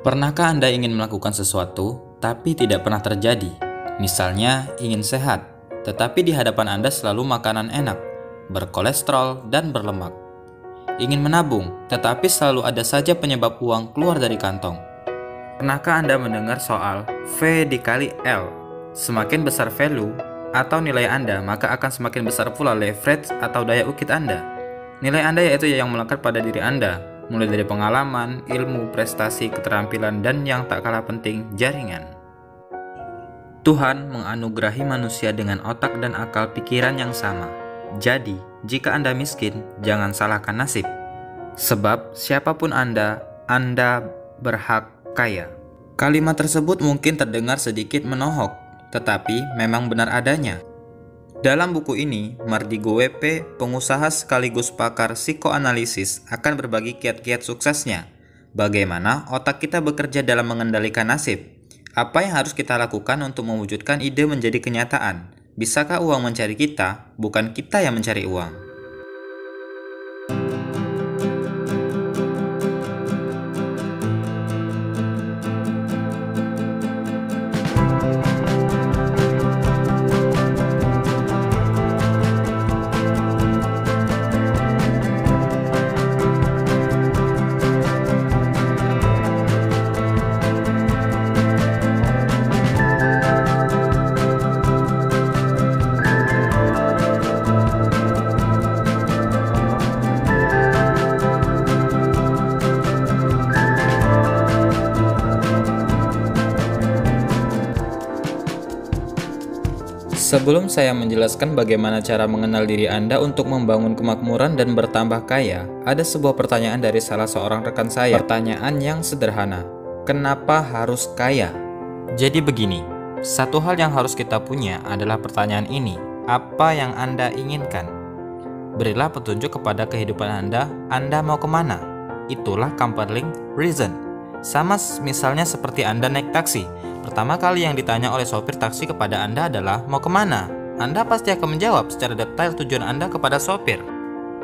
Pernahkah Anda ingin melakukan sesuatu, tapi tidak pernah terjadi? Misalnya, ingin sehat, tetapi di hadapan Anda selalu makanan enak, berkolesterol, dan berlemak. Ingin menabung, tetapi selalu ada saja penyebab uang keluar dari kantong. Pernahkah Anda mendengar soal V dikali L? Semakin besar value atau nilai Anda, maka akan semakin besar pula leverage atau daya ukit Anda. Nilai Anda yaitu yang melekat pada diri Anda, mulai dari pengalaman, ilmu, prestasi, keterampilan, dan yang tak kalah penting, jaringan. Tuhan menganugerahi manusia dengan otak dan akal pikiran yang sama. Jadi, jika Anda miskin, jangan salahkan nasib. Sebab siapa pun Anda, Anda berhak kaya. Kalimat tersebut mungkin terdengar sedikit menohok, tetapi memang benar adanya. Dalam buku ini, Mardigo WP, pengusaha sekaligus pakar psikoanalisis, akan berbagi kiat-kiat suksesnya. Bagaimana otak kita bekerja dalam mengendalikan nasib? Apa yang harus kita lakukan untuk mewujudkan ide menjadi kenyataan? Bisakah uang mencari kita, bukan kita yang mencari uang? Sebelum saya menjelaskan bagaimana cara mengenal diri Anda untuk membangun kemakmuran dan bertambah kaya, ada sebuah pertanyaan dari salah seorang rekan saya. Pertanyaan yang sederhana, kenapa harus kaya? Jadi begini, satu hal yang harus kita punya adalah pertanyaan ini, apa yang Anda inginkan? Berilah petunjuk kepada kehidupan Anda, Anda mau ke mana? Itulah compelling reason. Sama misalnya seperti Anda naik taksi, Pertama kali yang ditanya oleh sopir taksi kepada Anda adalah mau ke mana? Anda pasti akan menjawab secara detail tujuan Anda kepada sopir.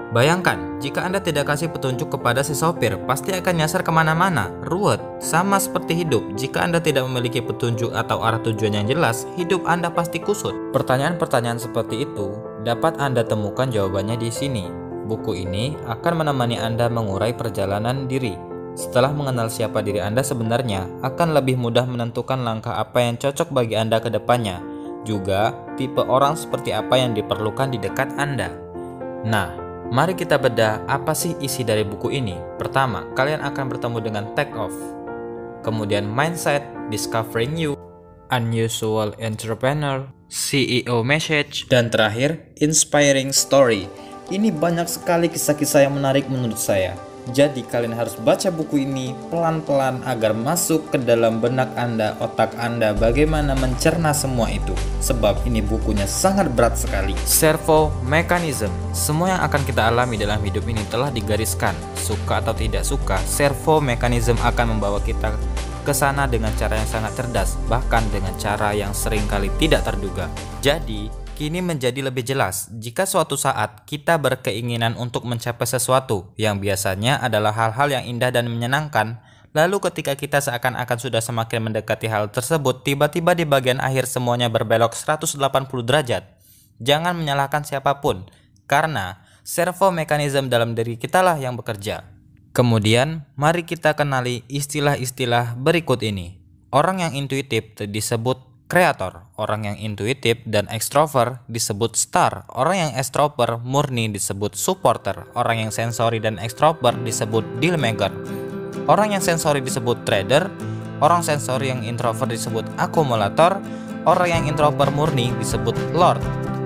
Bayangkan, jika Anda tidak kasih petunjuk kepada si sopir, pasti akan nyasar ke mana-mana, ruwet. Sama seperti hidup, jika Anda tidak memiliki petunjuk atau arah tujuan yang jelas, hidup Anda pasti kusut. Pertanyaan-pertanyaan seperti itu dapat Anda temukan jawabannya di sini. Buku ini akan menemani Anda mengurai perjalanan diri setelah mengenal siapa diri Anda sebenarnya, akan lebih mudah menentukan langkah apa yang cocok bagi Anda ke depannya. Juga, tipe orang seperti apa yang diperlukan di dekat Anda. Nah, mari kita bedah apa sih isi dari buku ini. Pertama, kalian akan bertemu dengan take off. Kemudian mindset, discovering you, unusual entrepreneur, CEO message, dan terakhir, inspiring story. Ini banyak sekali kisah-kisah yang menarik menurut saya. Jadi kalian harus baca buku ini pelan-pelan agar masuk ke dalam benak Anda, otak Anda bagaimana mencerna semua itu. Sebab ini bukunya sangat berat sekali. Servo Mechanism. Semua yang akan kita alami dalam hidup ini telah digariskan. Suka atau tidak suka, servo Mechanism akan membawa kita ke sana dengan cara yang sangat cerdas, bahkan dengan cara yang sering kali tidak terduga. Jadi, kini menjadi lebih jelas jika suatu saat kita berkeinginan untuk mencapai sesuatu yang biasanya adalah hal-hal yang indah dan menyenangkan, lalu ketika kita seakan-akan sudah semakin mendekati hal tersebut, tiba-tiba di bagian akhir semuanya berbelok 180 derajat. Jangan menyalahkan siapa pun, karena servo mekanisme dalam diri kitalah yang bekerja. Kemudian, mari kita kenali istilah-istilah berikut ini. Orang yang intuitif disebut kreator. Orang yang intuitif dan extrovert disebut star. Orang yang extrovert murni disebut supporter. Orang yang sensori dan extrovert disebut deal maker. Orang yang sensori disebut trader. Orang sensori yang introvert disebut akumulator. Orang yang introvert murni disebut lord.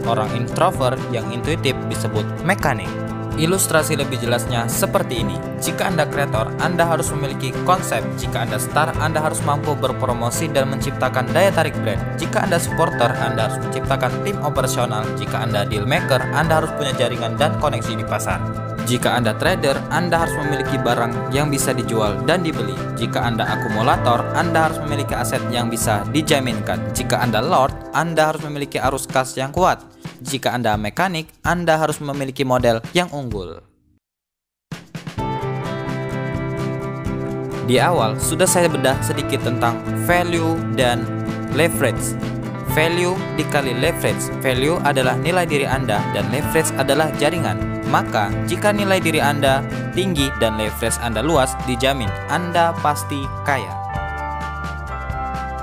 Orang introvert yang intuitif disebut mekanik. Ilustrasi lebih jelasnya seperti ini. Jika Anda kreator, Anda harus memiliki konsep. Jika Anda star, Anda harus mampu berpromosi dan menciptakan daya tarik brand. Jika Anda supporter, Anda harus menciptakan tim operasional. Jika Anda deal maker, Anda harus punya jaringan dan koneksi di pasar. Jika Anda trader, Anda harus memiliki barang yang bisa dijual dan dibeli. Jika Anda akumulator, Anda harus memiliki aset yang bisa dijaminkan. Jika Anda lord, Anda harus memiliki arus kas yang kuat. Jika Anda mekanik, Anda harus memiliki model yang unggul. Di awal sudah saya bedah sedikit tentang value dan leverage. Value dikali leverage. Value adalah nilai diri Anda dan leverage adalah jaringan. Maka, jika nilai diri Anda tinggi dan leverage Anda luas, dijamin Anda pasti kaya.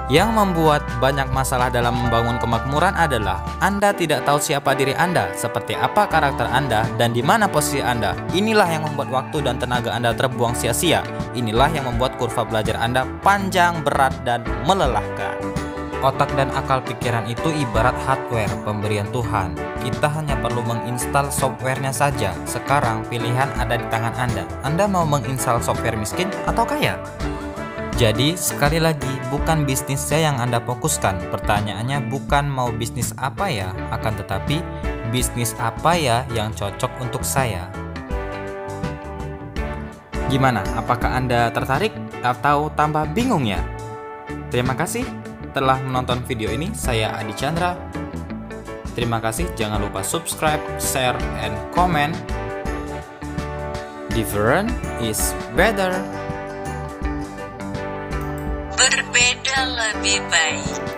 Yang membuat banyak masalah dalam membangun kemakmuran adalah Anda tidak tahu siapa diri Anda, seperti apa karakter Anda, dan di mana posisi Anda. Inilah yang membuat waktu dan tenaga Anda terbuang sia-sia. Inilah yang membuat kurva belajar Anda panjang, berat, dan melelahkan. Otak dan akal pikiran itu ibarat hardware pemberian Tuhan. Kita hanya perlu menginstal softwarenya saja. Sekarang pilihan ada di tangan Anda. Anda mau menginstal software miskin atau kaya? Jadi, sekali lagi, bukan bisnisnya yang Anda fokuskan. Pertanyaannya bukan mau bisnis apa ya, akan tetapi bisnis apa ya yang cocok untuk saya. Gimana? Apakah Anda tertarik atau tambah bingung ya? Terima kasih telah menonton video ini. Saya Adi Chandra. Terima kasih. Jangan lupa subscribe, share, and comment. Different is better berbeda lebih baik.